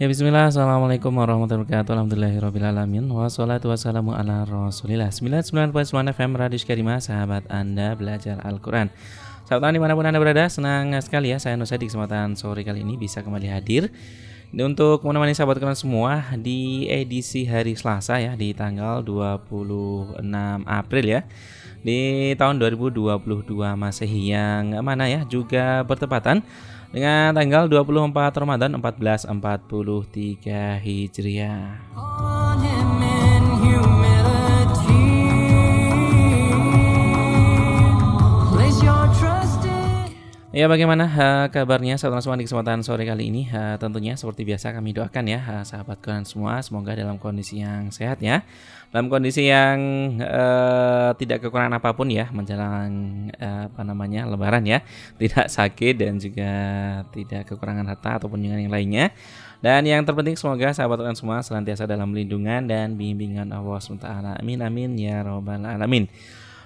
Ya bismillah, Assalamualaikum warahmatullahi wabarakatuh. Alhamdulillahirrahmanirrahim Wassalatu wassalamu ala rasulillah. 99.9 FM Radio Karimah Sahabat Anda belajar Al-Quran. Sahabat di mana pun Anda berada Senang sekali ya. Saya Nusa di kesempatan sore kali ini Bisa kembali hadir. Untuk menemani sahabat kalian semua di edisi hari Selasa ya di tanggal 26 April ya di tahun 2022 Masehi yang mana ya juga bertepatan dengan tanggal 24 Ramadan 1443 Hijriah. Ya bagaimana uh, kabarnya? Sahabat semua di kesempatan sore kali ini. Uh, Tentunya seperti biasa kami doakan ya uh, sahabat kalian semua. Semoga dalam kondisi yang sehat ya. Dalam kondisi yang uh, tidak kekurangan apa pun ya Menjelang uh, apa namanya lebaran ya. Tidak sakit dan juga tidak kekurangan harta ataupun yang lainnya. Dan yang terpenting semoga sahabat kalian semua senantiasa dalam lindungan dan bimbingan Allah SWT Amin amin ya robbal alamin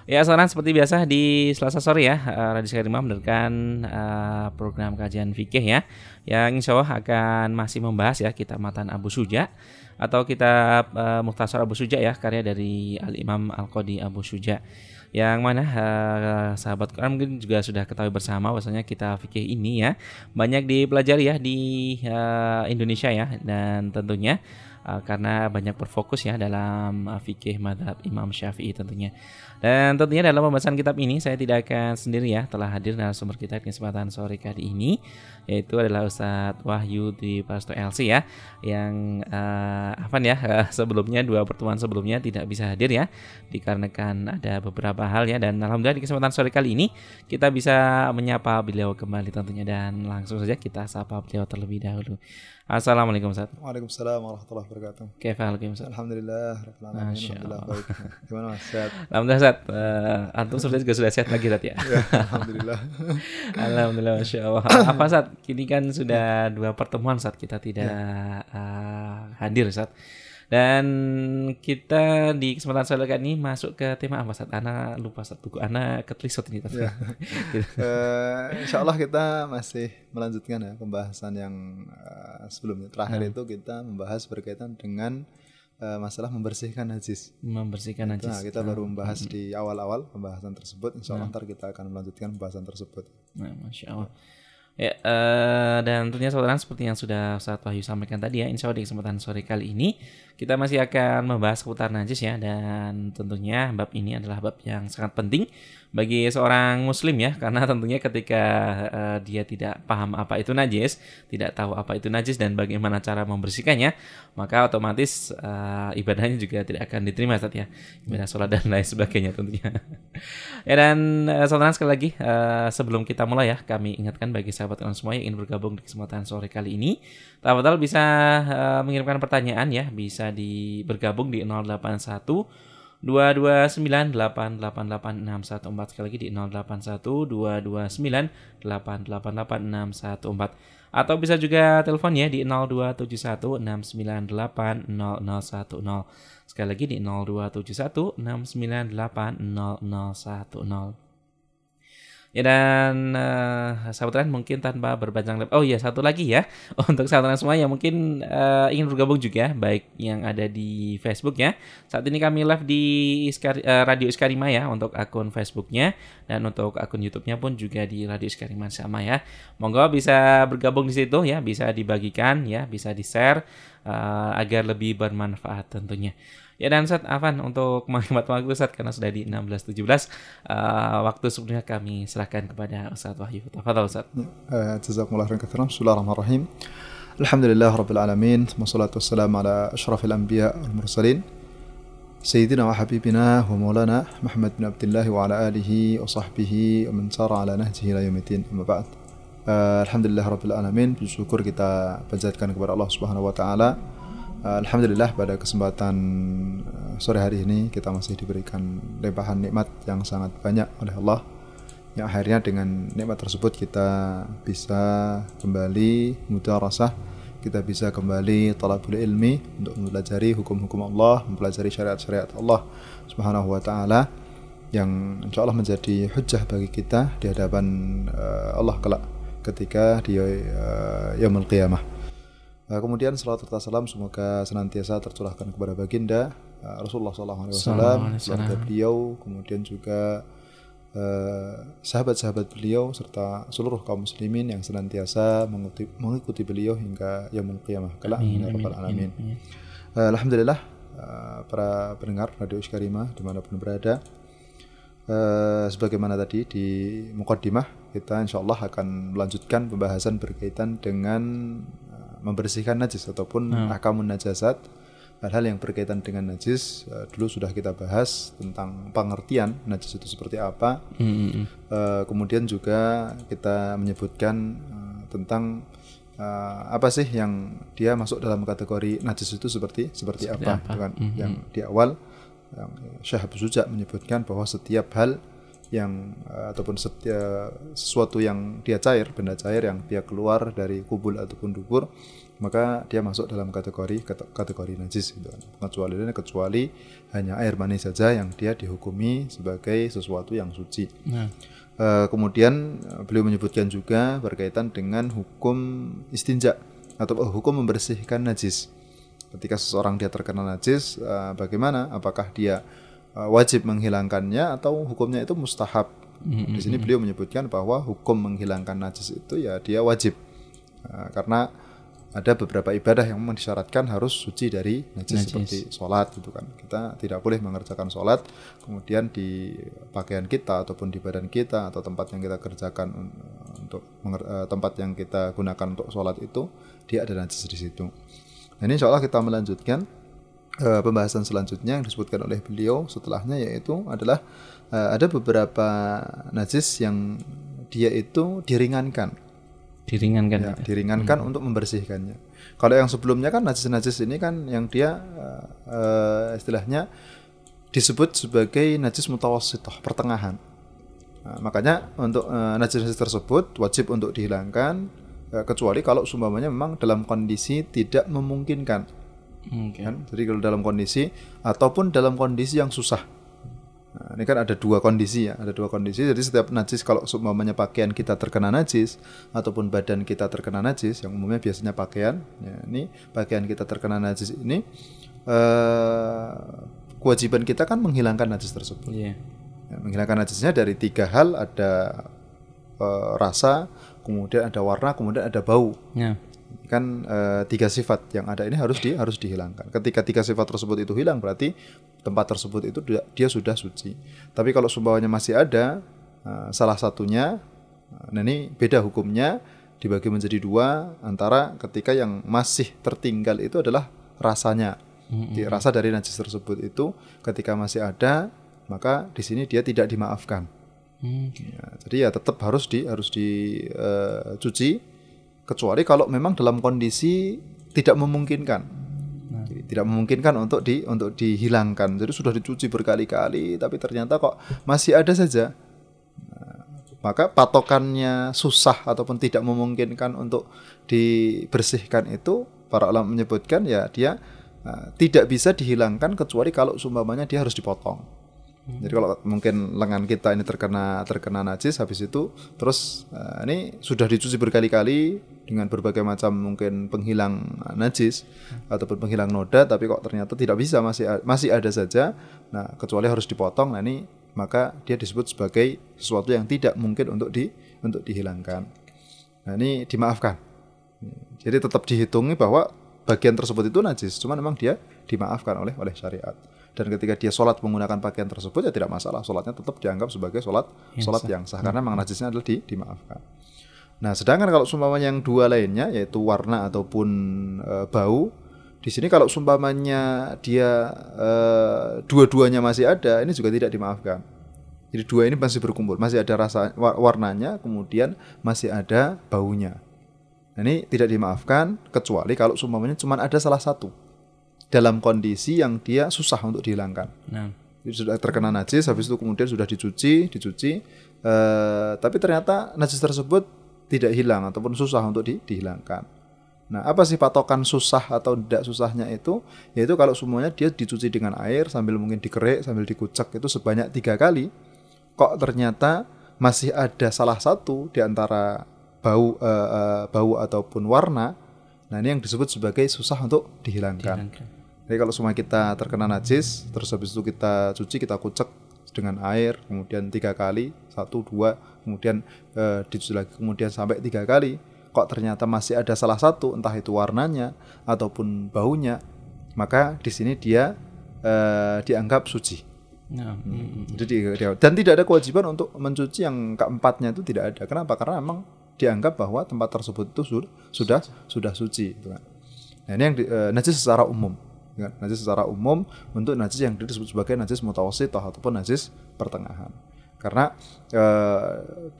Ya, sekarang seperti biasa di Selasa sore ya, uh, Radio Sekarima menerkan uh, program kajian fikih ya, yang insya Allah akan masih membahas ya kitab Matan Abu Suja atau kitab uh, Muhtasar Abu Suja ya, karya dari Al Imam Al Qadi Abu Suja. Yang mana uh, sahabat Quran mungkin juga sudah ketahui bersama bahwasanya kita fikih ini ya banyak dipelajari ya di uh, Indonesia ya dan tentunya uh, karena banyak berfokus ya dalam fikih madhab Imam Syafi'i tentunya. Dan tentunya dalam pembahasan kitab ini saya tidak akan sendiri ya, telah hadir narasumber kita di kesempatan sore kali ini yaitu adalah Ustadz Wahyu di Pasto LC ya yang uh, apa ya uh, sebelumnya dua pertemuan sebelumnya tidak bisa hadir ya dikarenakan ada beberapa hal ya dan alhamdulillah di kesempatan sore kali ini kita bisa menyapa beliau kembali tentunya dan langsung saja kita sapa beliau terlebih dahulu. Assalamualaikum Ustaz. Waalaikumsalam warahmatullahi wabarakatuh. Kaifa Ustaz? Alhamdulillah Alhamdulillah baik. Gimana Mas? Sehat? Alhamdulillah Ustaz. Uh, antum sudah juga sudah sehat lagi Ustaz ya? ya alhamdulillah. alhamdulillah Masya Allah. Apa Ustaz? Kini kan sudah dua pertemuan saat kita tidak ya. uh, hadir Ustaz. Dan kita di kesempatan sore kali ini masuk ke tema apa saat Ana lupa satu buku Ana ketelisut ini. Ya. uh, insya Allah kita masih melanjutkan ya pembahasan yang uh, sebelumnya. Terakhir hmm. itu kita membahas berkaitan dengan uh, masalah membersihkan najis. Membersihkan najis. Nah, kita baru membahas hmm. di awal-awal pembahasan tersebut. Insya Allah hmm. ntar kita akan melanjutkan pembahasan tersebut. Nah, Masya Allah. Ya, uh, dan tentunya saudara seperti yang sudah saat Wahyu sampaikan tadi ya, insya Allah di kesempatan sore kali ini kita masih akan membahas seputar najis ya, dan tentunya bab ini adalah bab yang sangat penting bagi seorang muslim ya karena tentunya ketika uh, dia tidak paham apa itu najis, tidak tahu apa itu najis dan bagaimana cara membersihkannya, maka otomatis uh, ibadahnya juga tidak akan diterima saat ya. Ibadah sholat dan lain sebagainya tentunya. ya dan uh, saudara sekali lagi uh, sebelum kita mulai ya, kami ingatkan bagi sahabat kalian semua yang ingin bergabung di kesempatan sore kali ini, Tafadhal bisa uh, mengirimkan pertanyaan ya, bisa di bergabung di 081 081229888614 sekali lagi di 081229888614 atau bisa juga telepon ya di 02716980010 sekali lagi di 02716980010 Ya dan uh, sahabat mungkin tanpa berpanjang lebar. Oh iya satu lagi ya untuk sahabat semua yang mungkin uh, ingin bergabung juga baik yang ada di Facebook ya. Saat ini kami live di Iskar, uh, Radio Iskarima ya untuk akun Facebooknya dan untuk akun YouTube-nya pun juga di Radio Iskarima sama ya. Monggo bisa bergabung di situ ya, bisa dibagikan ya, bisa di-share uh, agar lebih bermanfaat tentunya. Ya dan Ustaz Afan untuk menghemat waktu Ustaz karena sudah di 16.17 uh, waktu sebelumnya kami serahkan kepada Ustaz Wahyu. Tafadhal Ustaz. Uh, Jazakumullah khairan katsiran. Bismillahirrahmanirrahim. Alhamdulillah rabbil alamin. Wassalatu wassalamu ala asyrafil anbiya wal mursalin. سيدنا وحبيبنا ومولانا محمد بن عبد الله وعلى آله وصحبه ومن سار على نهجه إلى يوم الدين أما بعد uh, Alhamdulillah Rabbil Alamin bersyukur kita panjatkan kepada Allah Subhanahu Wa Taala Alhamdulillah pada kesempatan eh, sore hari ini kita masih diberikan limpahan nikmat yang sangat banyak oleh Allah yang akhirnya dengan nikmat tersebut kita bisa kembali mudah rasa kita bisa kembali talabul ilmi untuk mempelajari hukum-hukum Allah, mempelajari syariat-syariat Allah Subhanahu wa taala yang insya Allah menjadi hujah bagi kita di hadapan uh, Allah kelak ketika di uh, yaumul qiyamah. Uh, kemudian salawat serta salam semoga senantiasa tercurahkan kepada baginda uh, Rasulullah SAW, keluarga beliau, kemudian juga uh, sahabat-sahabat beliau serta seluruh kaum muslimin yang senantiasa mengikuti, mengikuti beliau hingga yaumul qiyamah kelak ya rabbal alamin. Uh, Alhamdulillah uh, para pendengar Radio Iskarima di mana pun berada uh, sebagaimana tadi di mukaddimah kita insya Allah akan melanjutkan pembahasan berkaitan dengan membersihkan najis ataupun hmm. akamun najasat hal-hal yang berkaitan dengan najis uh, dulu sudah kita bahas tentang pengertian najis itu seperti apa hmm. uh, kemudian juga kita menyebutkan uh, tentang uh, apa sih yang dia masuk dalam kategori najis itu seperti seperti, seperti apa, apa? Kan? Hmm. yang di awal yang Syekh Abu Suja menyebutkan bahwa setiap hal yang uh, ataupun setia, sesuatu yang dia cair, benda cair yang dia keluar dari kubul ataupun dubur, maka dia masuk dalam kategori kategori najis gitu kan. Kecuali kecuali hanya air mani saja yang dia dihukumi sebagai sesuatu yang suci. Nah. Uh, kemudian beliau menyebutkan juga berkaitan dengan hukum istinja atau hukum membersihkan najis. Ketika seseorang dia terkena najis, uh, bagaimana? Apakah dia wajib menghilangkannya atau hukumnya itu mustahab. Mm-hmm. Di sini beliau menyebutkan bahwa hukum menghilangkan najis itu ya dia wajib uh, karena ada beberapa ibadah yang memang disyaratkan harus suci dari najis, najis seperti sholat gitu kan kita tidak boleh mengerjakan sholat kemudian di pakaian kita ataupun di badan kita atau tempat yang kita kerjakan untuk uh, tempat yang kita gunakan untuk sholat itu dia ada najis di situ. Nah, ini insya Allah kita melanjutkan uh, pembahasan selanjutnya yang disebutkan oleh beliau setelahnya yaitu adalah uh, ada beberapa najis yang dia itu diringankan. Diringankan. Ya, diringankan hmm. untuk membersihkannya. Kalau yang sebelumnya kan najis-najis ini kan yang dia uh, istilahnya disebut sebagai najis mutawassithah, pertengahan. Nah, makanya untuk uh, najis-najis tersebut wajib untuk dihilangkan uh, kecuali kalau sumpamanya memang dalam kondisi tidak memungkinkan Okay. Kan? Jadi kalau dalam kondisi ataupun dalam kondisi yang susah. Nah, ini kan ada dua kondisi ya, ada dua kondisi. Jadi setiap najis kalau seumpamanya pakaian kita terkena najis ataupun badan kita terkena najis, yang umumnya biasanya pakaian, ya, ini pakaian kita terkena najis ini eh, kewajiban kita kan menghilangkan najis tersebut. Yeah. Ya, menghilangkan najisnya dari tiga hal, ada eh, rasa, kemudian ada warna, kemudian ada bau. Yeah kan e, tiga sifat yang ada ini harus di harus dihilangkan. Ketika tiga sifat tersebut itu hilang berarti tempat tersebut itu dia sudah suci. Tapi kalau sumpahnya masih ada e, salah satunya, nah ini beda hukumnya dibagi menjadi dua antara ketika yang masih tertinggal itu adalah rasanya. Mm-hmm. Rasa dari najis tersebut itu ketika masih ada maka di sini dia tidak dimaafkan. Mm-hmm. Ya, jadi ya tetap harus di harus dicuci e, kecuali kalau memang dalam kondisi tidak memungkinkan. Nah. tidak memungkinkan untuk di untuk dihilangkan. Jadi sudah dicuci berkali-kali tapi ternyata kok masih ada saja. Nah, maka patokannya susah ataupun tidak memungkinkan untuk dibersihkan itu para ulama menyebutkan ya dia uh, tidak bisa dihilangkan kecuali kalau sumpamanya dia harus dipotong jadi kalau mungkin lengan kita ini terkena terkena najis habis itu terus uh, ini sudah dicuci berkali-kali dengan berbagai macam mungkin penghilang najis ataupun penghilang noda tapi kok ternyata tidak bisa masih masih ada saja. Nah, kecuali harus dipotong. Nah, ini maka dia disebut sebagai sesuatu yang tidak mungkin untuk di untuk dihilangkan. Nah, ini dimaafkan. Jadi tetap dihitungi bahwa bagian tersebut itu najis, cuman memang dia dimaafkan oleh oleh syariat dan ketika dia sholat menggunakan pakaian tersebut ya tidak masalah sholatnya tetap dianggap sebagai sholat yang sholat sah. yang sah karena memang najisnya adalah di, dimaafkan. Nah sedangkan kalau sumpamanya yang dua lainnya yaitu warna ataupun e, bau di sini kalau sumpamanya dia e, dua-duanya masih ada ini juga tidak dimaafkan. Jadi dua ini masih berkumpul, masih ada rasa warnanya, kemudian masih ada baunya. Nah, ini tidak dimaafkan kecuali kalau sumpamanya cuma ada salah satu dalam kondisi yang dia susah untuk dihilangkan. Nah. Jadi sudah terkena najis, habis itu kemudian sudah dicuci, dicuci, uh, tapi ternyata najis tersebut tidak hilang ataupun susah untuk di, dihilangkan. Nah, apa sih patokan susah atau tidak susahnya itu? Yaitu kalau semuanya dia dicuci dengan air sambil mungkin dikerik, sambil dikucek itu sebanyak tiga kali, kok ternyata masih ada salah satu di antara bau uh, uh, bau ataupun warna. Nah ini yang disebut sebagai susah untuk dihilangkan. Dihilangkan. Jadi kalau semua kita terkena najis, terus habis itu kita cuci, kita kucek dengan air, kemudian tiga kali, satu, dua, kemudian eh, dicuci lagi, kemudian sampai tiga kali, kok ternyata masih ada salah satu, entah itu warnanya ataupun baunya, maka di sini dia eh, dianggap suci. Nah, mm, mm. Jadi dia- dan tidak ada kewajiban untuk mencuci yang keempatnya itu tidak ada. Kenapa? Karena memang dianggap bahwa tempat tersebut itu sudah sudah sudah suci. Gitu kan. Nah ini yang di, eh, najis secara umum. Najis secara umum untuk najis yang disebut sebagai najis mutawasithah ataupun najis pertengahan. Karena eh,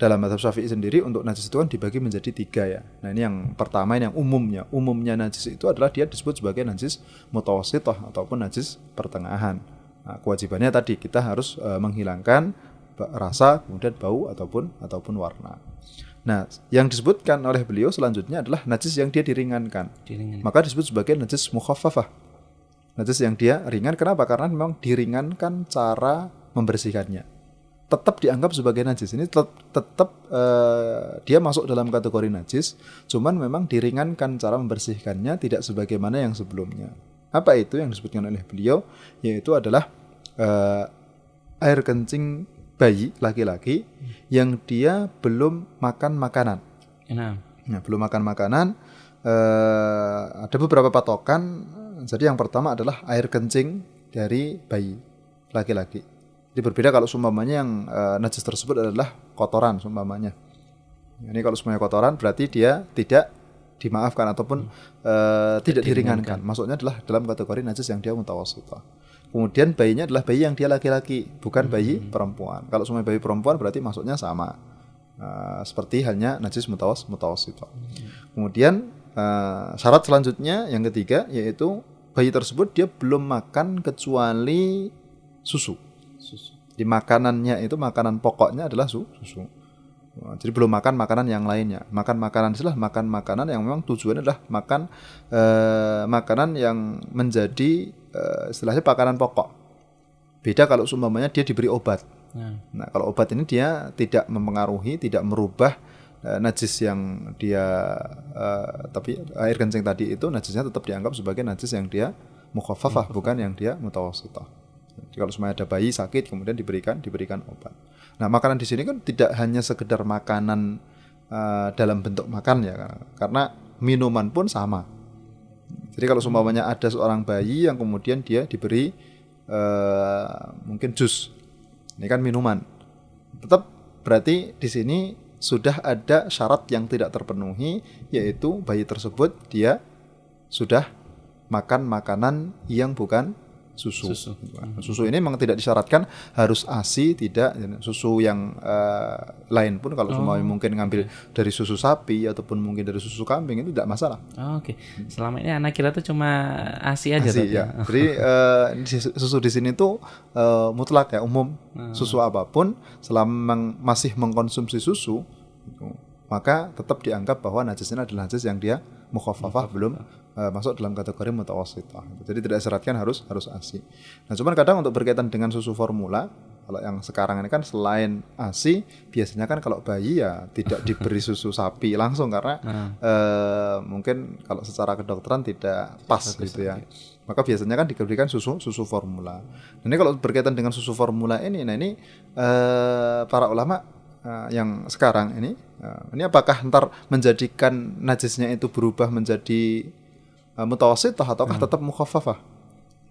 dalam mazhab Syafi'i sendiri untuk najis itu kan dibagi menjadi tiga ya. Nah ini yang pertama ini yang umumnya. Umumnya najis itu adalah dia disebut sebagai najis mutawasithah ataupun najis pertengahan. Nah, kewajibannya tadi kita harus eh, menghilangkan rasa, kemudian bau ataupun ataupun warna. Nah, yang disebutkan oleh beliau selanjutnya adalah najis yang dia diringankan. Diringan. Maka disebut sebagai najis mukhaffafah. Najis yang dia ringan kenapa? Karena memang diringankan cara membersihkannya. Tetap dianggap sebagai najis. Ini tetap tetap eh, dia masuk dalam kategori najis, cuman memang diringankan cara membersihkannya tidak sebagaimana yang sebelumnya. Apa itu yang disebutkan oleh beliau? Yaitu adalah eh, air kencing bayi laki-laki yang dia belum makan makanan. Nah, Nah, belum makan makanan. eh, ada beberapa patokan. Jadi yang pertama adalah air kencing dari bayi laki-laki. Jadi berbeda kalau sumpamanya yang eh, najis tersebut adalah kotoran sumpamanya. Ini kalau semuanya kotoran berarti dia tidak dimaafkan ataupun eh, tidak diringankan. Maksudnya adalah dalam kategori najis yang dia mutawasithah. Kemudian bayinya adalah bayi yang dia laki-laki, bukan bayi perempuan. Kalau semua bayi perempuan berarti masuknya sama. Uh, seperti halnya najis mutawas mutawasithah. Kemudian uh, syarat selanjutnya yang ketiga yaitu bayi tersebut dia belum makan kecuali susu. susu. Di makanannya itu makanan pokoknya adalah su- susu. Jadi belum makan makanan yang lainnya. Makan makanan itulah makan makanan yang memang tujuannya adalah makan eh, makanan yang menjadi eh, istilahnya makanan pokok. Beda kalau seumpamanya dia diberi obat. Nah, Nah, kalau obat ini dia tidak mempengaruhi, tidak merubah eh, najis yang dia eh, tapi air kencing tadi itu najisnya tetap dianggap sebagai najis yang dia mukhaffafah bukan yang dia mutawasithah. Jadi kalau semuanya ada bayi sakit kemudian diberikan diberikan obat. Nah, makanan di sini kan tidak hanya sekedar makanan eh, dalam bentuk makan ya karena, minuman pun sama. Jadi kalau seumpamanya ada seorang bayi yang kemudian dia diberi eh, mungkin jus, ini kan minuman, tetap berarti di sini sudah ada syarat yang tidak terpenuhi, yaitu bayi tersebut dia sudah makan makanan yang bukan susu. Susu. Susu ini memang tidak disyaratkan harus ASI, tidak susu yang eh, lain pun kalau semua mungkin ngambil dari susu sapi ataupun mungkin dari susu kambing itu tidak masalah. oh, oke. Selama ini anak kira tuh cuma ASI aja ASI tapi ya. Jadi di- susu di sini tuh eh, mutlak ya umum. Susu apa pun selama masih mengkonsumsi susu maka tetap dianggap bahwa najisnya adalah najis yang dia mukhaffafah belum eh, masuk dalam kategori mutawasithah. Jadi tidak disyaratkan harus harus ASI. Nah, cuman kadang untuk berkaitan dengan susu formula kalau yang sekarang ini kan selain ASI biasanya kan kalau bayi ya tidak diberi susu sapi langsung karena eh, mungkin kalau secara kedokteran tidak pas gitu ya. Maka biasanya kan diberikan susu susu formula. Nah, ini kalau berkaitan dengan susu formula ini, nah ini eh, para ulama eh, yang sekarang ini, eh, ini apakah ntar menjadikan najisnya itu berubah menjadi uh, mutawasithah ataukah tetap mukhaffafah?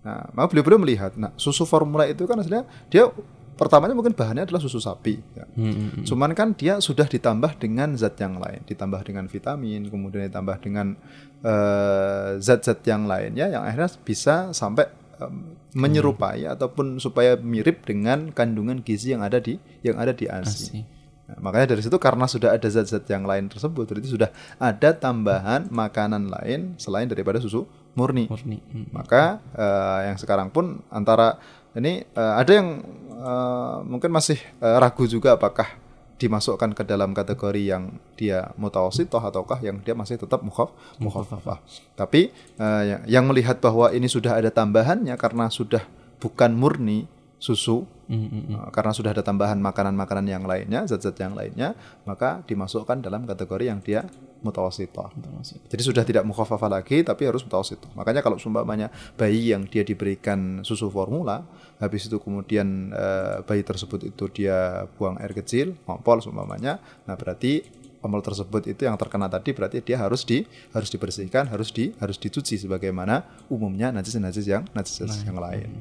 Nah, maka beliau-beliau melihat, nah susu formula itu kan sebenarnya dia pertamanya mungkin bahannya adalah susu sapi. ya. Hmm, hmm, hmm. Cuman kan dia sudah ditambah dengan zat yang lain, ditambah dengan vitamin, kemudian ditambah dengan eh, zat-zat yang lainnya yang akhirnya bisa sampai em, menyerupai ataupun supaya mirip dengan kandungan gizi yang ada di yang ada di ASI. ASI. Nah, makanya dari situ karena sudah ada zat-zat yang lain tersebut, berarti sudah ada tambahan makanan lain selain daripada susu murni. Murni. Hmm. Maka eh, yang sekarang pun antara ini eh, ada yang eh, mungkin masih eh, ragu juga apakah dimasukkan ke dalam kategori yang dia mutawasithah ataukah yang dia masih tetap mukhaf mukhaffafah. Tapi yang- yang melihat bahwa ini sudah ada tambahannya karena sudah bukan murni susu Mm, mm, mm. Nah, karena sudah ada tambahan makanan-makanan yang lainnya, zat-zat yang lainnya, maka dimasukkan dalam kategori yang dia mutawasitoh. Termasuk. Jadi sudah tidak mukhafafah lagi, tapi harus mutawasitoh. Makanya kalau seumpamanya bayi yang dia diberikan susu formula, habis itu kemudian eh, bayi tersebut itu dia buang air kecil, ngompol seumpamanya, nah berarti ompol tersebut itu yang terkena tadi berarti dia harus di harus dibersihkan, harus di harus dicuci sebagaimana umumnya najis-najis yang najis yang lain.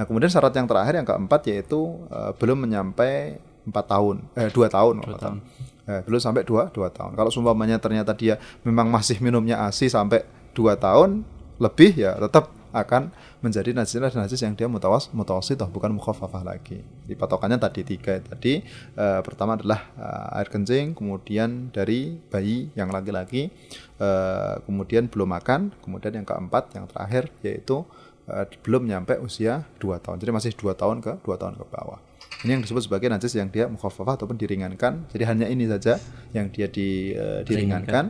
Nah kemudian syarat yang terakhir yang keempat yaitu eh, belum menyampai empat tahun, eh dua tahun, kalau tahun. Eh, belum sampai dua dua tahun. Kalau seumpamanya ternyata dia memang masih minumnya asi sampai dua tahun lebih ya tetap akan menjadi najis najis yang dia mutawas mutawasitoh bukan mukhafafah lagi. Di patokannya tadi tiga tadi eh, pertama adalah eh, air kencing, kemudian dari bayi yang laki-laki, eh, kemudian belum makan, kemudian yang keempat yang terakhir yaitu eh, belum nyampe usia 2 tahun. Jadi masih 2 tahun ke 2 tahun ke bawah. Ini yang disebut sebagai najis yang dia mukhafafah ataupun diringankan. Jadi hanya ini saja yang dia di, eh, diringankan.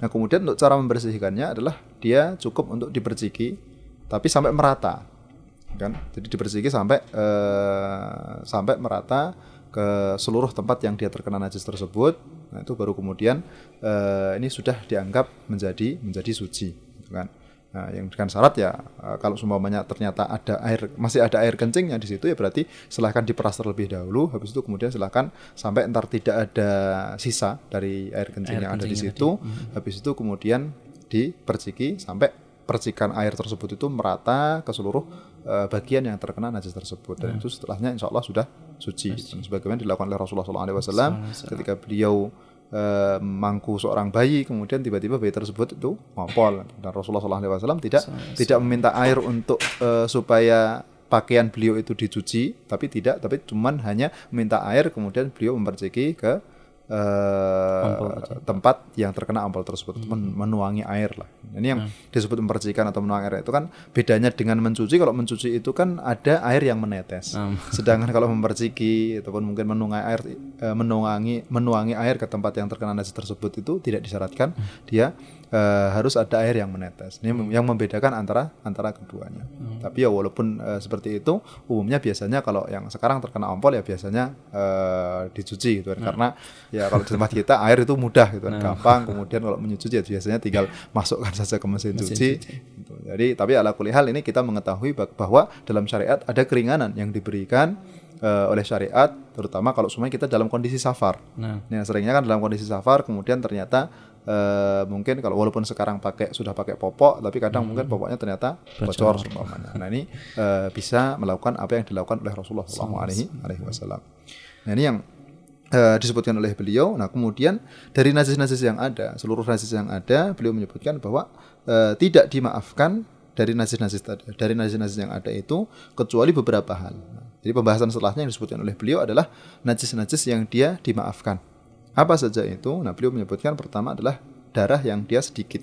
Nah, kemudian untuk cara membersihkannya adalah dia cukup untuk diperciki tapi sampai merata. Kan? Jadi diperciki sampai eh, sampai merata ke seluruh tempat yang dia terkena najis tersebut. Nah, itu baru kemudian eh, ini sudah dianggap menjadi menjadi suci, gitu kan. Nah, yang dengan syarat ya eh, kalau seumpamanya ternyata ada air masih ada air kencingnya di situ ya berarti silahkan diperas terlebih dahulu habis itu kemudian silahkan sampai entar tidak ada sisa dari air kencing Air yang ada di situ habis itu kemudian diperciki sampai percikan air tersebut itu merata ke seluruh eh, bagian yang terkena najis tersebut. Dan itu setelahnya insya Allah sudah suci dan sebagaimana dilakukan oleh Rasulullah SAW ketika beliau eh, mangku seorang bayi kemudian tiba-tiba bayi tersebut itu ngompol dan Rasulullah SAW tidak tidak meminta air untuk eh, supaya pakaian beliau itu dicuci tapi tidak tapi cuman hanya meminta air kemudian beliau memperciki ke eh, tempat yang terkena ampol tersebut. Men- menuangi air lah. Ini yang disebut mempercikan atau menuangi air itu kan bedanya dengan mencuci. Kalau mencuci itu kan ada air yang menetes. Hmm. sedangkan kalau memperciki ataupun mungkin menungai air eh, menuangi menuangi air ke tempat yang terkena najis tersebut itu tidak disyaratkan. Dia eh, harus ada air yang menetes. Ini mem- yang membedakan antara antara keduanya. Tapi ya walaupun eh, seperti itu umumnya biasanya kalau yang sekarang terkena ompol ya biasanya eh, dicuci gitu kan. Karena ya kalau di tempat kita air itu mudah gitu kan, gampang. Kemudian kalau menyuci ya biasanya tinggal masukkan saja ke mesin, cuci. Gitu. Jadi tapi ala kulli hal ini kita mengetahui bah- bahwa dalam syariat ada keringanan yang diberikan eh, oleh syariat terutama kalau semuanya kita dalam kondisi safar. Nah, Ya seringnya kan dalam kondisi safar kemudian ternyata eh, mungkin kalau walaupun sekarang pakai sudah pakai popok tapi kadang mungkin popoknya ternyata bocor seumpamanya. Nah ini eh, bisa melakukan apa yang dilakukan oleh Rasulullah SAW. Alaihi Wasallam. Nah ini yang eh, disebutkan oleh beliau. Nah kemudian dari najis-najis yang ada, seluruh najis yang ada, beliau menyebutkan bahwa eh, tidak dimaafkan dari najis-najis tadi, dari najis-najis yang ada itu kecuali beberapa hal. Nah, jadi pembahasan setelahnya yang disebutkan oleh beliau adalah najis-najis yang dia dimaafkan. Apa saja itu? Nah, beliau menyebutkan pertama adalah darah yang dia sedikit.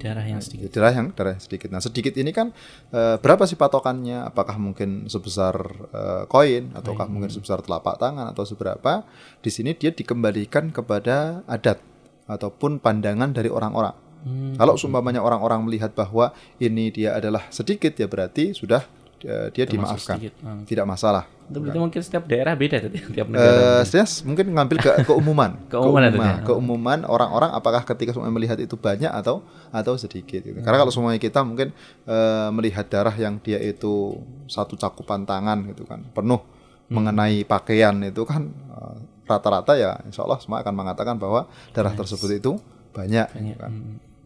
darah yang sedikit. Darah yang darah yang sedikit. Nah, sedikit ini kan eh, berapa sih patokannya? Apakah mungkin sebesar eh, koin ataukah mungkin sebesar telapak tangan atau seberapa? Di sini dia dikembalikan kepada adat ataupun pandangan dari orang-orang. Kalau seumpamanya orang-orang melihat bahwa ini dia adalah sedikit ya berarti sudah eh, dia dimaafkan. sedikit. Hmm. Tidak masalah. Itu berarti mungkin setiap daerah beda tuh, tiap negara. Eh, saya mungkin ngambil ke keumuman, Keumuman Keumuman- keumuman orang-orang apakah ketika semuanya melihat itu banyak atau atau sedikit. gitu. Karena kalau semuanya kita mungkin eh, melihat darah yang dia itu satu cakupan tangan gitu kan, penuh mengenai pakaian itu kan eh, rata-rata ya, insya Allah semua akan mengatakan bahwa darah tersebut itu banyak. gitu kan.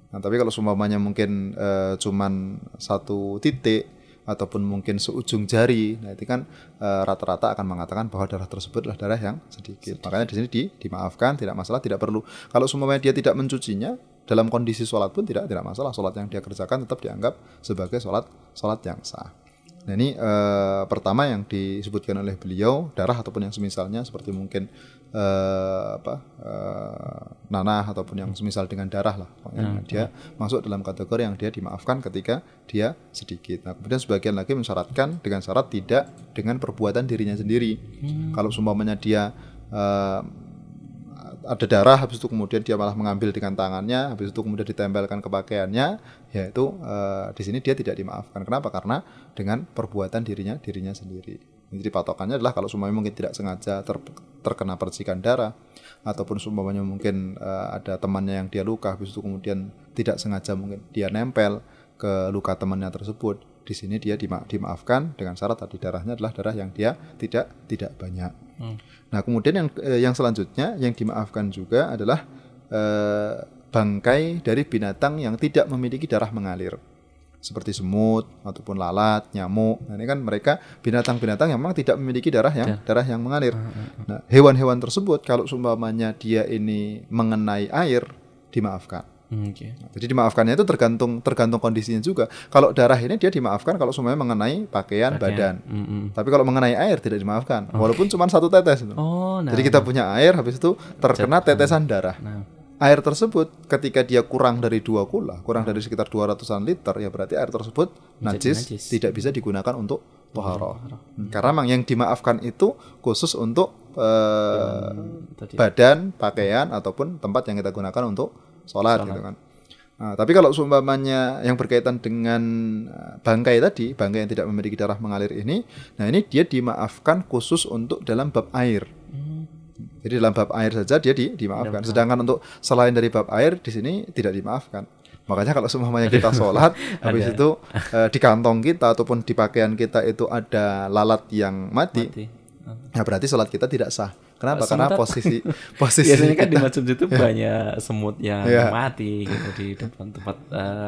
Nah, tapi kalau seumpamanya mungkin eh, cuman satu titik ataupun mungkin seujung jari, nah itu kan eh, rata-rata akan mengatakan bahwa darah tersebut adalah darah yang sedikit. Makanya di sini di, dimaafkan, tidak masalah, tidak perlu. Kalau seumpamanya dia tidak mencucinya dalam kondisi sholat pun tidak tidak masalah. Sholat yang dia kerjakan tetap dianggap sebagai sholat sholat yang sah. Nah ini eh, pertama yang disebutkan oleh beliau darah ataupun yang semisalnya seperti mungkin eh, apa eh, nanah ataupun yang semisal dengan darah lah. Pokoknya dia masuk dalam kategori yang dia dimaafkan ketika dia sedikit. Nah kemudian sebagian lagi mensyaratkan dengan syarat tidak dengan perbuatan dirinya sendiri. Kalau seumpamanya dia eh, ada darah habis itu kemudian dia malah mengambil dengan tangannya habis itu kemudian ditempelkan ke pakaiannya ya itu eh, di sini dia tidak dimaafkan. Kenapa? Karena dengan perbuatan dirinya dirinya sendiri Jadi patokannya adalah kalau semuanya mungkin tidak sengaja ter- terkena percikan darah ataupun seumpamanya mungkin eh, ada temannya yang dia luka habis itu kemudian tidak sengaja mungkin dia nempel ke luka temannya tersebut di sini dia dima- dimaafkan dengan syarat tadi darahnya adalah darah yang dia tidak tidak banyak. Nah kemudian yang eh, yang selanjutnya yang dimaafkan juga adalah eh, bangkai dari binatang yang tidak memiliki darah mengalir seperti semut ataupun lalat, nyamuk. Nah, ini kan mereka binatang-binatang yang memang tidak memiliki darah yang darah yang mengalir. Nah, hewan-hewan tersebut kalau seumpamanya dia ini mengenai air dimaafkan. Hmm, Oke. Nah, Jadi dimaafkannya itu tergantung tergantung kondisinya juga. Kalau darah ini dia dimaafkan kalau semuanya mengenai pakaian, badan. Hmm, hmm. Tapi kalau mengenai air tidak dimaafkan, walaupun cuma satu tetes. Oh, nah. Jadi kita punya air, habis itu terkena tetesan darah. Nah. Air tersebut ketika dia kurang dari dua kula, kurang dari sekitar 200-an liter, ya berarti air tersebut najis, najis. tidak bisa digunakan untuk toharoh. Hmm, Karena memang yang dimaafkan itu khusus untuk eh, Tadi. badan, pakaian ataupun tempat yang kita gunakan untuk sholat, gitu kan. Nah, tapi kalau seumpamanya yang berkaitan dengan eh, bangkai tadi, bangkai yang tidak memiliki darah mengalir ini, nah ini dia dimaafkan khusus untuk dalam bab air. Jadi dalam bab air saja dia di, dimaafkan. Sedangkan untuk selain dari bab air di sini tidak dimaafkan. Makanya kalau semuanya kita sholat, habis itu eh, di kantong kita ataupun di pakaian kita itu ada lalat yang mati, Mati. ya berarti sholat kita tidak sah. Kenapa? Semut Karena posisi posisi Biasanya kan di masjid itu banyak semut yang Iya. mati gitu di depan tempat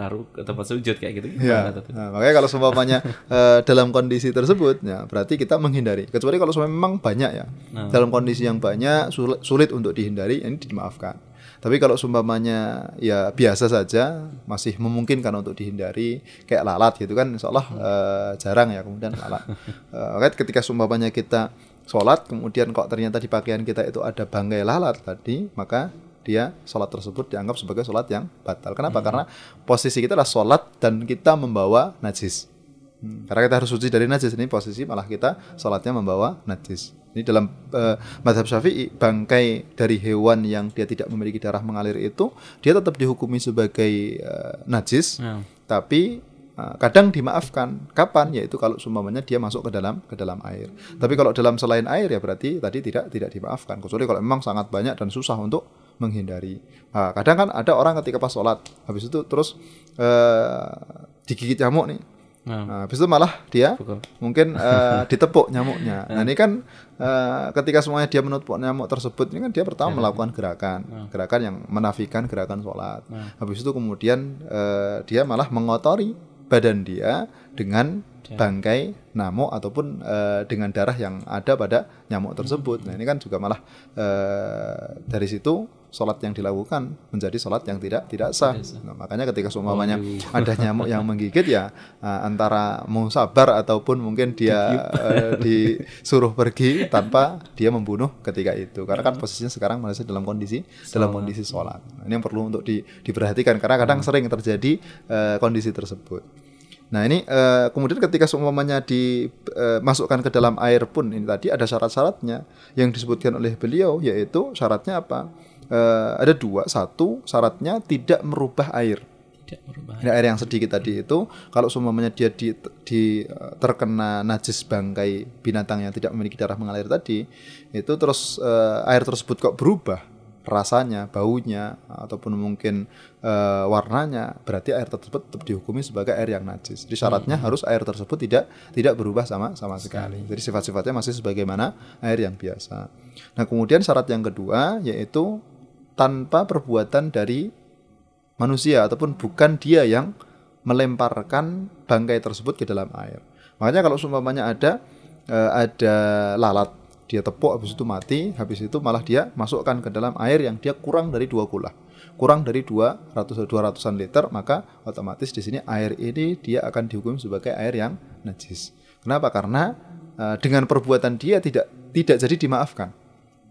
ru- tempat sujud kayak gitu. Ya, tuh? nah, makanya kalau seumpamanya eh, dalam kondisi tersebut, ya berarti kita menghindari. Kecuali kalau seumpamanya memang banyak ya, Nah. dalam kondisi yang banyak sulit, sulit untuk dihindari, ini dimaafkan. Tapi kalau seumpamanya ya biasa saja, masih memungkinkan untuk dihindari, kayak lalat gitu kan, insya Allah eh, jarang ya kemudian lalat. Makanya ketika seumpamanya kita sholat, kemudian kok ternyata di pakaian kita itu ada bangkai lalat tadi, maka dia sholat tersebut dianggap sebagai sholat yang batal. Kenapa? Karena posisi kita adalah sholat dan kita membawa najis. Hmm, Karena kita harus suci dari najis ini posisi malah kita sholatnya membawa najis. Ini dalam eh, madhab syafi'i bangkai dari hewan yang dia tidak memiliki darah mengalir itu dia tetap dihukumi sebagai eh, najis, Nah. tapi kadang dimaafkan. Kapan? Yaitu kalau seumpamanya dia masuk ke dalam ke dalam air. Tapi kalau dalam selain air ya berarti tadi tidak tidak dimaafkan. Kecuali kalau memang sangat banyak dan susah untuk menghindari. Nah, kadang kan ada orang ketika pas sholat, habis itu terus eh, digigit nyamuk nih. Nah. Nah, habis itu malah dia Pukul. mungkin eh, ditepuk nyamuknya. Nah, ini kan eh, ketika semuanya dia menepuk nyamuk tersebut, ini kan dia pertama melakukan gerakan, gerakan yang menafikan gerakan sholat. Habis itu kemudian eh, dia malah mengotori badan dia dengan bangkai nyamuk ataupun eh, dengan darah yang ada pada nyamuk tersebut. Nah, ini kan juga malah eh, dari situ sholat yang dilakukan menjadi sholat yang tidak tidak sah. Nah, makanya ketika seumpamanya ada nyamuk yang menggigit ya eh, antara mau sabar ataupun mungkin dia eh, disuruh pergi tanpa dia membunuh ketika itu. Karena kan posisinya sekarang masih dalam kondisi dalam kondisi sholat. Nah, ini yang perlu untuk di- diperhatikan karena kadang sering terjadi eh, kondisi tersebut. Nah ini eh, kemudian ketika seumpamanya dimasukkan ke dalam air pun ini tadi ada syarat-syaratnya yang disebutkan oleh beliau yaitu syaratnya apa? Eh, ada dua, satu syaratnya tidak merubah air. Tidak merubah. Air yang sedikit tadi itu kalau seumpamanya dia di, di eh, terkena najis bangkai binatang yang tidak memiliki darah mengalir tadi itu terus eh, air tersebut kok berubah rasanya, baunya ataupun mungkin eh, warnanya berarti air tersebut tetap dihukumi sebagai air yang najis. Jadi syaratnya harus air tersebut tidak tidak berubah sama sama sekali. Jadi sifat-sifatnya masih sebagaimana air yang biasa. Nah, kemudian syarat yang kedua yaitu tanpa perbuatan dari manusia ataupun bukan dia yang melemparkan bangkai tersebut ke dalam air. Makanya kalau seumpamanya ada eh, ada lalat dia tepuk habis itu mati, habis itu malah dia masukkan ke dalam air yang dia kurang dari dua kula. Kurang dari 200 200-an liter, maka otomatis di sini air ini dia akan dihukum sebagai air yang najis. Kenapa? Karena eh, dengan perbuatan dia tidak tidak jadi dimaafkan.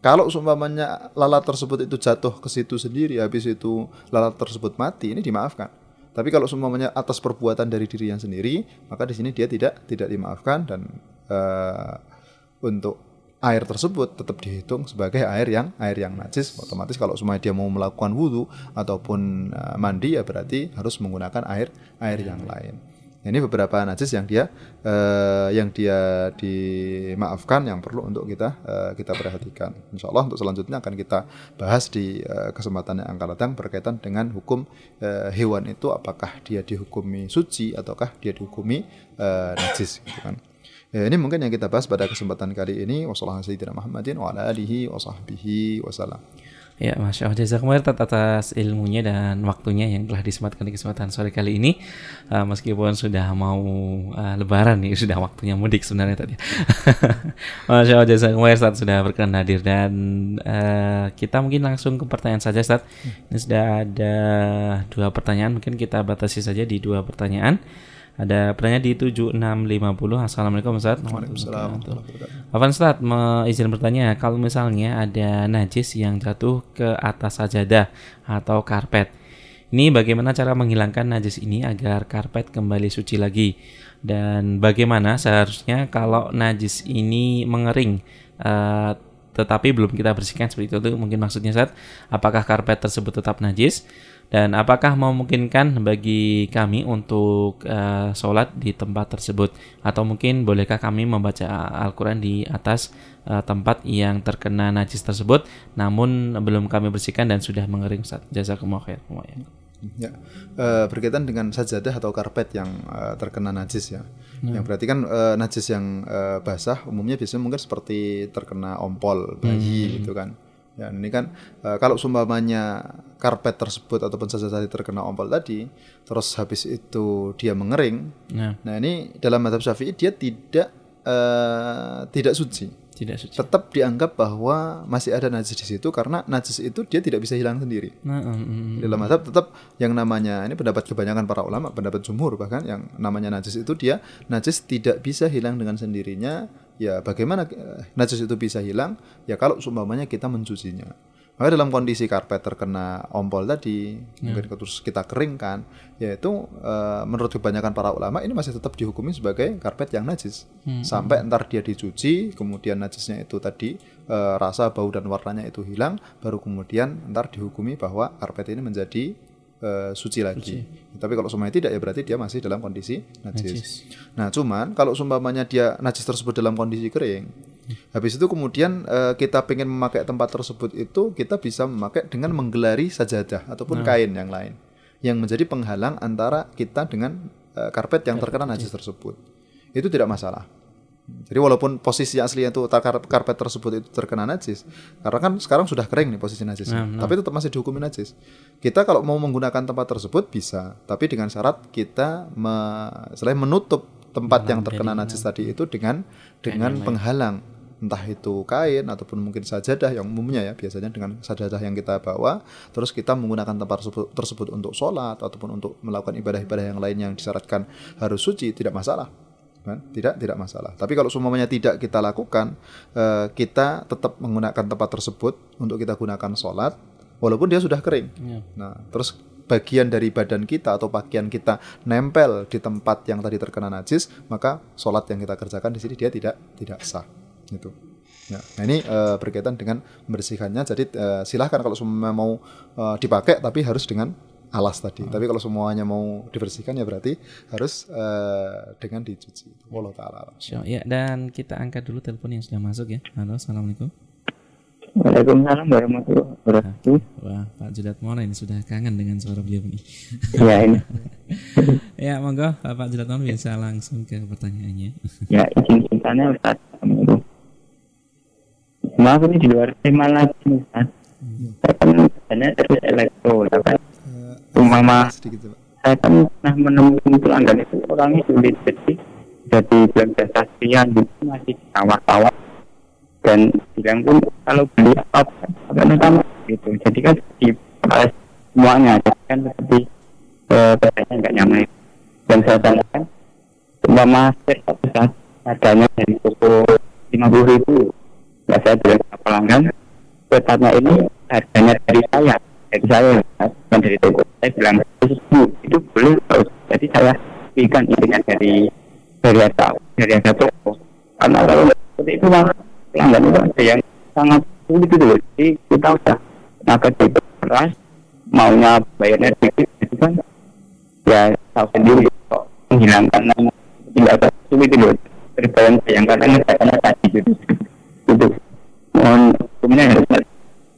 Kalau seumpamanya lalat tersebut itu jatuh ke situ sendiri, habis itu lalat tersebut mati, ini dimaafkan. Tapi kalau seumpamanya atas perbuatan dari dirinya sendiri, maka di sini dia tidak tidak dimaafkan dan eh, untuk air tersebut tetap dihitung sebagai air yang air yang najis. Otomatis kalau semuanya dia mau melakukan wudhu ataupun eh, mandi ya berarti harus menggunakan air air yang lain. Ini beberapa najis yang dia uh, yang dia dimaafkan yang perlu untuk kita uh, kita perhatikan. Insya Allah untuk selanjutnya akan kita bahas di uh, kesempatan yang akan datang berkaitan dengan hukum uh, hewan itu apakah dia dihukumi suci ataukah dia dihukumi uh, najis gitu kan. Ya, ini mungkin yang kita bahas pada kesempatan kali ini. Wassalamualaikum warahmatullahi wabarakatuh. Ya, Masya Allah. Jazakumullah atas ilmunya dan waktunya yang telah disempatkan di kesempatan sore kali ini. Uh, meskipun sudah mau uh, lebaran nih, sudah waktunya mudik sebenarnya tadi. Masya Allah, Jazakumullah Ustaz sudah berkenan hadir. Dan uh, kita mungkin langsung ke pertanyaan saja Ustaz. Ini sudah ada dua pertanyaan, mungkin kita batasi saja di dua pertanyaan. Ada pertanyaan di 7650. Assalamualaikum Ustaz. Waalaikumsalam. Afan Ustaz, izin bertanya, kalau misalnya ada najis yang jatuh ke atas sajadah atau karpet, ini bagaimana cara menghilangkan najis ini agar karpet kembali suci lagi? Dan bagaimana seharusnya kalau najis ini mengering, uh, tetapi belum kita bersihkan seperti itu, mungkin maksudnya saat apakah karpet tersebut tetap najis? Dan apakah memungkinkan bagi kami untuk uh, sholat di tempat tersebut? Atau mungkin bolehkah kami membaca Al-Quran di atas uh, tempat yang terkena najis tersebut, namun belum kami bersihkan dan sudah mengering saat jazakumullah khair. Ya, uh, berkaitan dengan sajadah atau karpet yang terkena najis ya. Hmm. Yang berarti kan najis yang uh, basah umumnya biasanya mungkin seperti terkena ompol bayi hmm. gitu kan. Ya, ini kan uh, kalau sumpamanya karpet tersebut ataupun saja tadi terkena ompol tadi, terus habis itu dia mengering. Ya. Nah, ini dalam madhab Syafi'i dia tidak uh, tidak suci. Tidak suci. Tetap dianggap bahwa masih ada najis di situ karena najis itu dia tidak bisa hilang sendiri. Nah, mm, mm, Dalam madhab tetap yang namanya ini pendapat kebanyakan para ulama, pendapat jumhur bahkan yang namanya najis itu dia najis tidak bisa hilang dengan sendirinya. Ya bagaimana eh, najis itu bisa hilang? Ya kalau seumpamanya kita mencucinya. Maka dalam kondisi karpet terkena ompol tadi, ya. mungkin terus kita keringkan, yaitu e, menurut kebanyakan para ulama ini masih tetap dihukumi sebagai karpet yang najis. Hmm. Sampai entar dia dicuci, kemudian najisnya itu tadi e, rasa, bau dan warnanya itu hilang, baru kemudian entar dihukumi bahwa karpet ini menjadi e, suci lagi. Suci. Tapi kalau semuanya tidak ya berarti dia masih dalam kondisi najis. najis. Nah, cuman kalau sumpamanya dia najis tersebut dalam kondisi kering, Habis itu kemudian uh, kita ingin memakai tempat tersebut itu kita bisa memakai dengan menggelari sajadah ataupun nah. kain yang lain yang menjadi penghalang antara kita dengan uh, karpet yang terkena najis tersebut. Itu tidak masalah. Jadi walaupun posisi aslinya itu karpet tersebut itu terkena najis, karena kan sekarang sudah kering nih posisi najis, nah, nah. tapi tetap masih dihukumi najis. Kita kalau mau menggunakan tempat tersebut bisa, tapi dengan syarat kita me, selain menutup tempat yang terkena najis tadi itu dengan dengan penghalang. Entah itu kain ataupun mungkin sajadah yang umumnya ya biasanya dengan sajadah yang kita bawa terus kita menggunakan tempat tersebut, tersebut untuk sholat ataupun untuk melakukan ibadah-ibadah yang lain yang disyaratkan harus suci tidak masalah kan? Tidak tidak masalah. Tapi kalau semuanya tidak kita lakukan eh, kita tetap menggunakan tempat tersebut untuk kita gunakan sholat walaupun dia sudah kering. Ya. nah terus bagian dari badan kita atau pakaian kita nempel di tempat yang tadi terkena najis maka sholat yang kita kerjakan di sini dia tidak tidak sah. Itu. Ya. Nah ini uh, berkaitan dengan membersihkannya. Jadi uh, silahkan kalau semua mau uh, dipakai tapi harus dengan alas tadi hmm. tapi kalau semuanya mau dibersihkan ya berarti harus uh, dengan dicuci wallah taala ya dan kita angkat dulu telepon yang sudah masuk ya halo assalamualaikum Waalaikumsalam warahmatullahi wabarakatuh. Wah, Pak Judat Mona ini sudah kangen dengan suara beliau ini. Ya ini. ya, monggo Pak Judat Mona bisa langsung ke pertanyaannya. ya, izin ceritanya Ustaz. Maaf ini di luar tema lagi Ustaz. Saya kan sebenarnya dari elektro, kan umpama saya kan pernah menemukan pelanggan itu orangnya sulit jadi jadi belanja sastrian gitu masih tawar-tawar. Dan bilang pun kalau beli apa apa utama gitu. Jadi kan di semuanya kan seperti bedanya nggak nyaman. Dan saya tanyakan umpama satu saat harganya dari toko lima puluh ribu. Ya saya bilang pelanggan betanya ini harganya dari saya dari saya bukan dari toko. Saya bilang itu itu boleh jadi saya berikan intinya dari dari harga dari harga toko karena kalau seperti itu mah pelanggan itu ada yang sangat sulit itu loh. Jadi kita udah naga di keras maunya bayarnya sedikit itu kan. Ya tahu sendiri kok menghilangkan nama tidak sulit itu loh. Terbayang bayang karena karena tadi gitu. Itu mohon hukumnya harus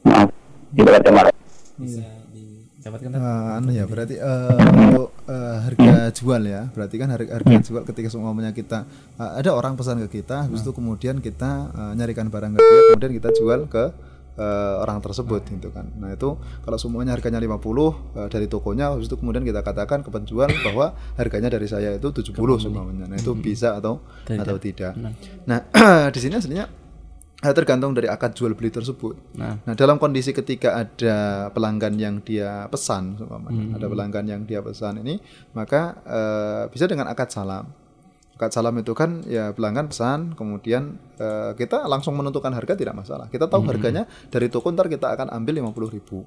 maaf. Tidak ada marah bisa didapatkan Uh, anu ya berarti uh, untuk uh, harga jual ya. Berarti kan harga, harga jual ketika semuanya kita uh, ada orang pesan ke kita habis itu kemudian kita uh, nyarikan barang ke dia kemudian kita jual ke uh, orang tersebut gitu kan. Nah itu kalau semuanya harganya 50 uh, dari tokonya habis itu kemudian kita katakan ke penjual bahwa harganya dari saya itu 70 semuanya nah itu bisa atau Tidak. atau tidak. Nah di sini aslinya tergantung dari akad jual beli tersebut nah Nah, dalam kondisi ketika ada pelanggan yang dia pesan, seumpamanya, ada pelanggan yang dia pesan ini, maka eh, bisa dengan akad salam. Akad salam itu kan ya pelanggan pesan, kemudian eh, kita langsung menentukan harga tidak masalah. Kita tahu harganya dari toko ntar kita akan ambil 50.000 ribu.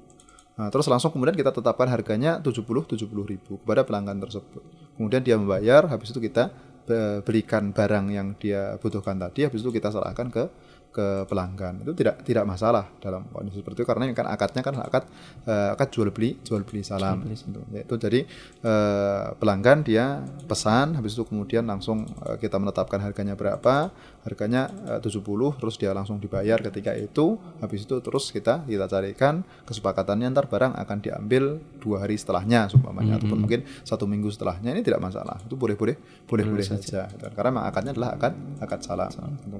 Nah, terus langsung kemudian kita tetapkan harganya 70 70 ribu kepada pelanggan tersebut. Kemudian dia membayar, habis itu kita eh, belikan barang yang dia butuhkan tadi, habis itu kita serahkan ke ke pelanggan. Itu tidak tidak masalah dalam kondisi seperti itu karena ini kan akadnya kan akad eh, akad jual beli jual beli salam. Gitu. Yaitu jadi eh, pelanggan dia pesan habis itu kemudian langsung eh, kita menetapkan harganya berapa harganya eh, 70 terus dia langsung dibayar ketika itu habis itu terus kita kita carikan kesepakatannya ntar barang akan diambil dua hari setelahnya seumpamanya ataupun mungkin satu minggu setelahnya ini tidak masalah. Itu boleh boleh boleh boleh saja. Gitu. karena memang akadnya adalah akad akad salam. Gitu.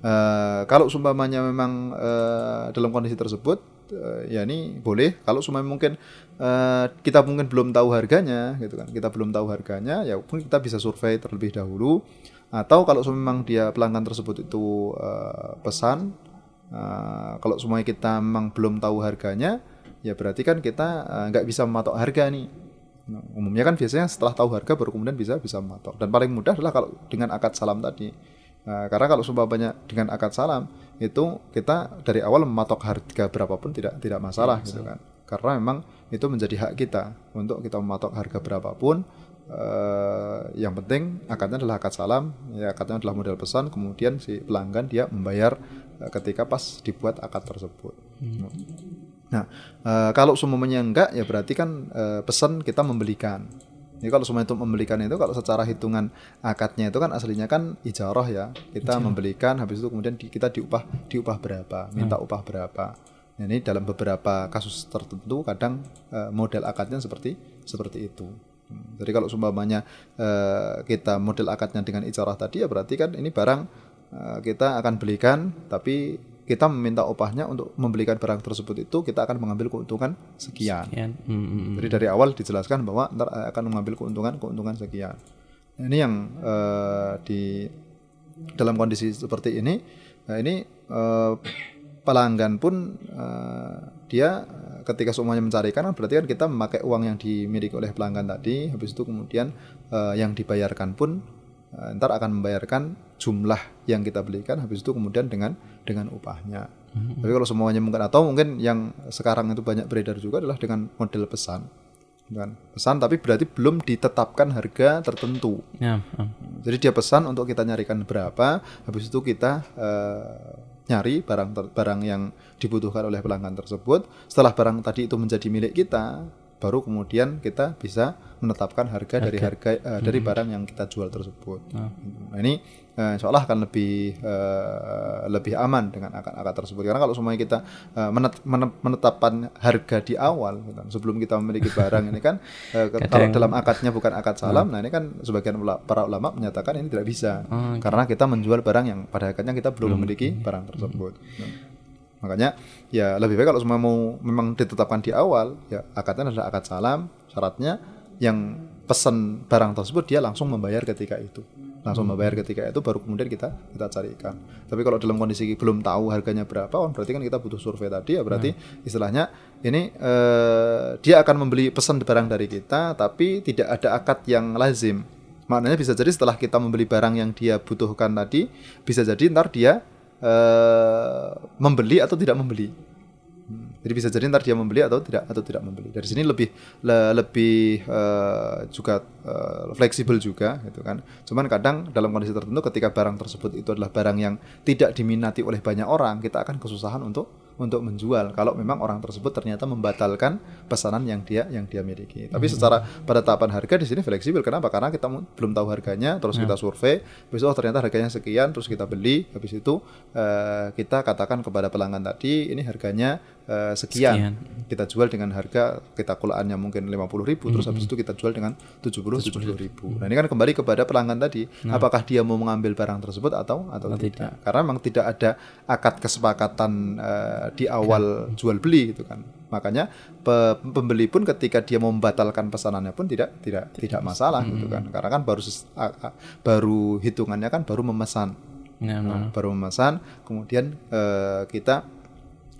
Eh, kalau sumpamanya memang eh, dalam kondisi tersebut eh, ya ini boleh. Kalau sumpamanya mungkin eh, kita mungkin belum tahu harganya gitu kan. Kita belum tahu harganya ya mungkin kita bisa survei terlebih dahulu. Atau kalau memang dia pelanggan tersebut itu eh, pesan eh, kalau semuanya kita memang belum tahu harganya ya berarti kan kita nggak bisa mematok harga nih. Nah, umumnya kan biasanya setelah tahu harga baru kemudian bisa bisa mematok. Dan paling mudah adalah kalau dengan akad salam tadi Nah, karena kalau banyak dengan akad salam itu kita dari awal mematok harga berapapun tidak tidak masalah gitu kan. Karena memang itu menjadi hak kita untuk kita mematok harga berapapun. eh, yang penting akadnya adalah akad salam, ya akadnya adalah modal pesan. Kemudian si pelanggan dia membayar eh, ketika pas dibuat akad tersebut. Nah, eh, kalau semuanya enggak ya berarti kan eh, pesan kita membelikan. Jadi kalau semua itu membelikan itu kalau secara hitungan akadnya itu kan aslinya kan ijarah ya. Kita membelikan habis itu kemudian di- kita diupah diupah berapa, minta upah berapa. Nah, ini dalam beberapa kasus tertentu kadang eh, model akadnya seperti seperti itu. Hmm, Jadi kalau seumpamanya eh, kita model akadnya dengan ijarah tadi ya berarti kan ini barang eh, kita akan belikan tapi kita meminta upahnya untuk membelikan barang tersebut itu kita akan mengambil keuntungan sekian. sekian Hmm, hmm. Jadi dari awal dijelaskan bahwa ntar akan mengambil keuntungan keuntungan sekian. Nah, ini yang eh, di dalam kondisi seperti ini, nah ini eh, pelanggan pun eh, dia ketika semuanya mencarikan kan berarti kan kita memakai uang yang dimiliki oleh pelanggan tadi, habis itu kemudian eh, yang dibayarkan pun eh, ntar akan membayarkan jumlah yang kita belikan, habis itu kemudian dengan dengan upahnya. Tapi kalau semuanya mungkin atau mungkin yang sekarang itu banyak beredar juga adalah dengan model pesan kan pesan tapi berarti belum ditetapkan harga tertentu Ya, ah. jadi dia pesan untuk kita nyarikan berapa habis itu kita eh, nyari barang ter- barang yang dibutuhkan oleh pelanggan tersebut setelah barang tadi itu menjadi milik kita baru kemudian kita bisa menetapkan harga, dari harga. eh, dari barang yang kita jual tersebut. Nah ini eh, insya Allah akan lebih eh, lebih aman dengan akad-akad tersebut. Karena kalau semuanya kita eh, menet- menet- menetapkan harga di awal gitu, sebelum kita memiliki barang ini kan ke- kalau dalam akadnya bukan akad salam nah ini kan sebagian para ulama menyatakan ini tidak bisa. Oh, karena kita menjual barang yang pada hakikatnya kita belum memiliki barang tersebut. Nah, makanya ya lebih baik kalau semua mau memang ditetapkan di awal ya akadnya adalah akad salam syaratnya yang pesan barang tersebut dia langsung membayar ketika itu. Langsung membayar ketika itu baru kemudian kita kita carikan. Tapi kalau dalam kondisi belum tahu harganya berapa oh, berarti kan kita butuh survei tadi ya berarti istilahnya ini eh, dia akan membeli pesan barang dari kita tapi tidak ada akad yang lazim. Maknanya bisa jadi setelah kita membeli barang yang dia butuhkan tadi bisa jadi ntar dia eh, membeli atau tidak membeli. Hmm, jadi bisa jadi ntar dia membeli atau tidak atau tidak membeli. Dari sini lebih le- lebih eh, juga eh, fleksibel juga gitu kan. Cuman kadang dalam kondisi tertentu ketika barang tersebut itu adalah barang yang tidak diminati oleh banyak orang kita akan kesusahan untuk untuk menjual kalau memang orang tersebut ternyata membatalkan pesanan yang dia yang dia miliki. Tapi secara pada tahapan harga di sini fleksibel. Kenapa? Karena kita belum tahu harganya, terus kita survei, besok oh, ternyata harganya sekian, terus kita beli, habis itu eh, kita katakan kepada pelanggan tadi ini harganya eh, sekian. Sekian. Kita jual dengan harga kita kulaannya mungkin 50.000 ribu, terus habis itu kita jual dengan 70 70 ribu. Nah ini kan kembali kepada pelanggan tadi, apakah dia mau mengambil barang tersebut atau atau tidak. Karena memang tidak ada akad kesepakatan eh, di awal jual beli gitu kan. Makanya pe- pembeli pun ketika dia mau membatalkan pesanannya pun tidak tidak tidak masalah gitu kan. Karena kan baru baru hitungannya kan baru memesan. Nah, Nah, baru memesan, kemudian eh, kita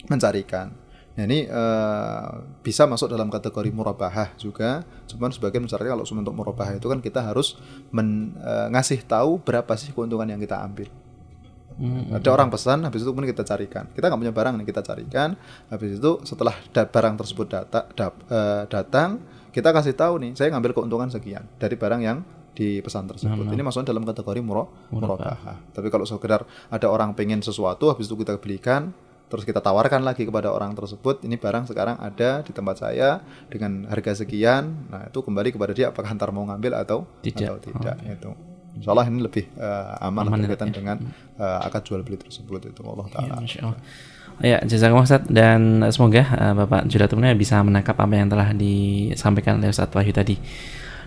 mencarikan. Nah ini eh, bisa masuk dalam kategori murabahah juga. Cuman sebagian misalnya kalau untuk murabahah itu kan kita harus men, eh, ngasih tahu berapa sih keuntungan yang kita ambil. Ada orang pesan, habis itu kemudian kita carikan. Kita nggak punya barang nih, kita carikan. Habis itu setelah da- barang tersebut data, dap- eh, datang, kita kasih tahu nih, saya ngambil keuntungan sekian dari barang yang dipesan tersebut. Ini masuknya dalam kategori muro, murabahah. Tapi kalau sekedar ada orang pengen sesuatu, habis itu kita belikan, terus kita tawarkan lagi kepada orang tersebut, ini barang sekarang ada di tempat saya dengan harga sekian. Nah itu kembali kepada dia apakah antar mau ngambil atau Tidak. atau tidak. Itu. Insya Allah ini lebih eh, aman, berkaitan dengan eh, akad jual beli tersebut itu Allah taala. Masya Allah. Ya, jazakallah Ustaz dan semoga uh, Bapak Judatulnya bisa menangkap apa yang telah disampaikan oleh Ustaz Wahyu tadi.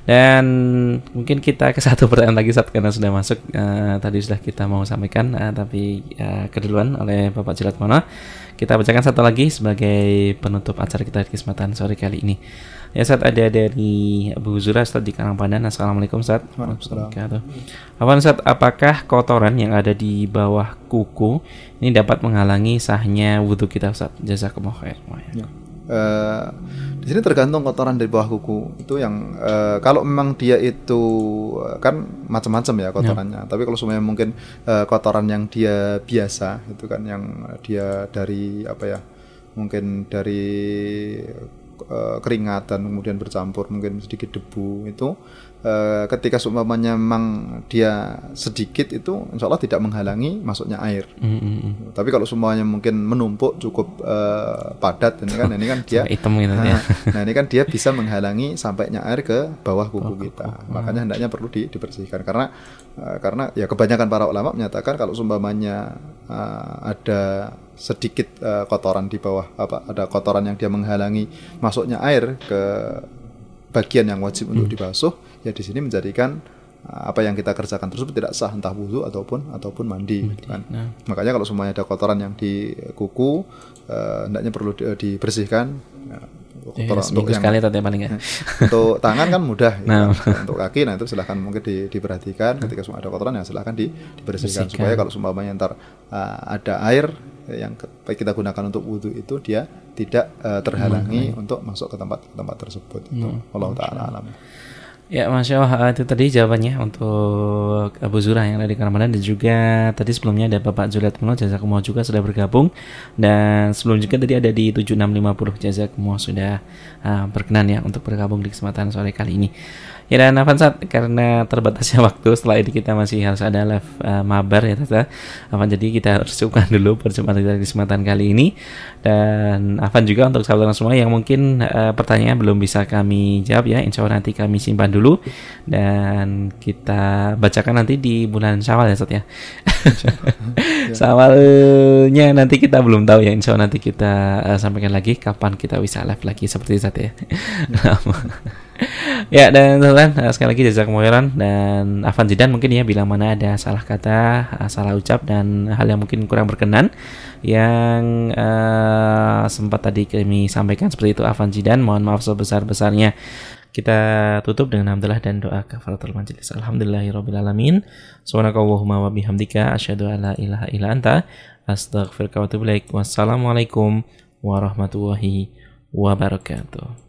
Dan mungkin kita ke satu pertanyaan lagi Ustaz karena sudah masuk uh, tadi sudah kita mau sampaikan uh, tapi uh, keduluan oleh Bapak Julat Mono. Kita bacakan satu lagi sebagai penutup acara kita di kesempatan sore kali ini. Ya Ustaz ada dari Abu Zura Ustaz di Karangpadan. Assalamualaikum Ustaz. Waalaikumsalam. Afwan Ustaz, apakah kotoran yang ada di bawah kuku ini dapat menghalangi sahnya wudhu kita Ustaz? Jazakumullah khair. Ya. Eh, di sini tergantung kotoran dari bawah kuku itu yang eh, kalau memang dia itu eh, kan macam-macam ya kotorannya. Tapi kalau semuanya mungkin eh, kotoran yang dia biasa itu kan yang dia dari apa ya mungkin dari eh, keringat dan kemudian bercampur mungkin sedikit debu itu eh, ketika seumpamanya memang dia sedikit itu insya Allah tidak menghalangi masuknya air. Mm, mm, mm. Tapi kalau semuanya mungkin menumpuk cukup eh, padat ini kan ini kan dia hitam gitu ya. nah, nah, ini kan dia bisa menghalangi sampainya air ke bawah kuku kita. Makanya hendaknya perlu di- dibersihkan karena eh, karena ya kebanyakan para ulama menyatakan kalau sumpamanya eh, ada sedikit eh, kotoran di bawah apa ada kotoran yang dia menghalangi masuknya air ke bagian yang wajib untuk dibasuh ya di sini menjadikan uh, apa yang kita kerjakan tersebut tidak sah entah wudhu ataupun ataupun mandi, gitu kan. Nah. Makanya kalau semuanya ada kotoran yang di kuku uh, hendaknya perlu di- dibersihkan. Ya, untuk Ya, kotoran untuk seminggu yang sekali tadi paling ya. untuk tangan kan mudah ya. Nah. untuk kaki nah itu silahkan mungkin di- diperhatikan ketika semua ada kotoran ya silahkan di- dibersihkan Bersihkan. supaya kalau seumpamanya ntar uh, ada air yang kita gunakan untuk wudhu itu dia tidak uh, terhalangi untuk masuk ke tempat tempat tersebut itu Allah taala alam Ya, masya Allah itu tadi jawabannya untuk Abu Zura yang ada di Ramadan dan juga tadi sebelumnya ada Bapak Zulat Muno Jazakumullah juga sudah bergabung dan sebelum juga tadi ada di 7650 Jazakumullah sudah uh, berkenan ya untuk bergabung di kesempatan sore kali ini. Ya dan Afansat karena terbatasnya waktu setelah ini kita masih harus ada live uh, mabar ya Tata. Afan jadi kita harus cukupkan dulu perjumpaan kita di kesempatan kali ini. Dan Afan juga untuk sahabat semua yang mungkin uh, pertanyaan belum bisa kami jawab ya. Insya Allah nanti kami simpan dulu. Dan kita bacakan nanti di bulan Syawal ya Ustaz ya. Syawalnya nanti kita belum tahu ya. Insya Allah nanti kita uh, sampaikan lagi kapan kita bisa live lagi seperti Ustaz ya. ya dan teman sekali lagi jazakumullah khairan dan Afan Zidan mungkin ya bila mana ada salah kata, uh, salah ucap dan hal yang mungkin kurang berkenan yang uh, sempat tadi kami sampaikan seperti itu Afan Zidan mohon maaf sebesar-besarnya. Kita tutup dengan alhamdulillah dan doa kafaratul majelis. Alhamdulillahirabbil alamin. Subhanakallahumma wa bihamdika asyhadu an la ilaha illa anta astaghfiruka wa atubu. Wassalamualaikum warahmatullahi wabarakatuh.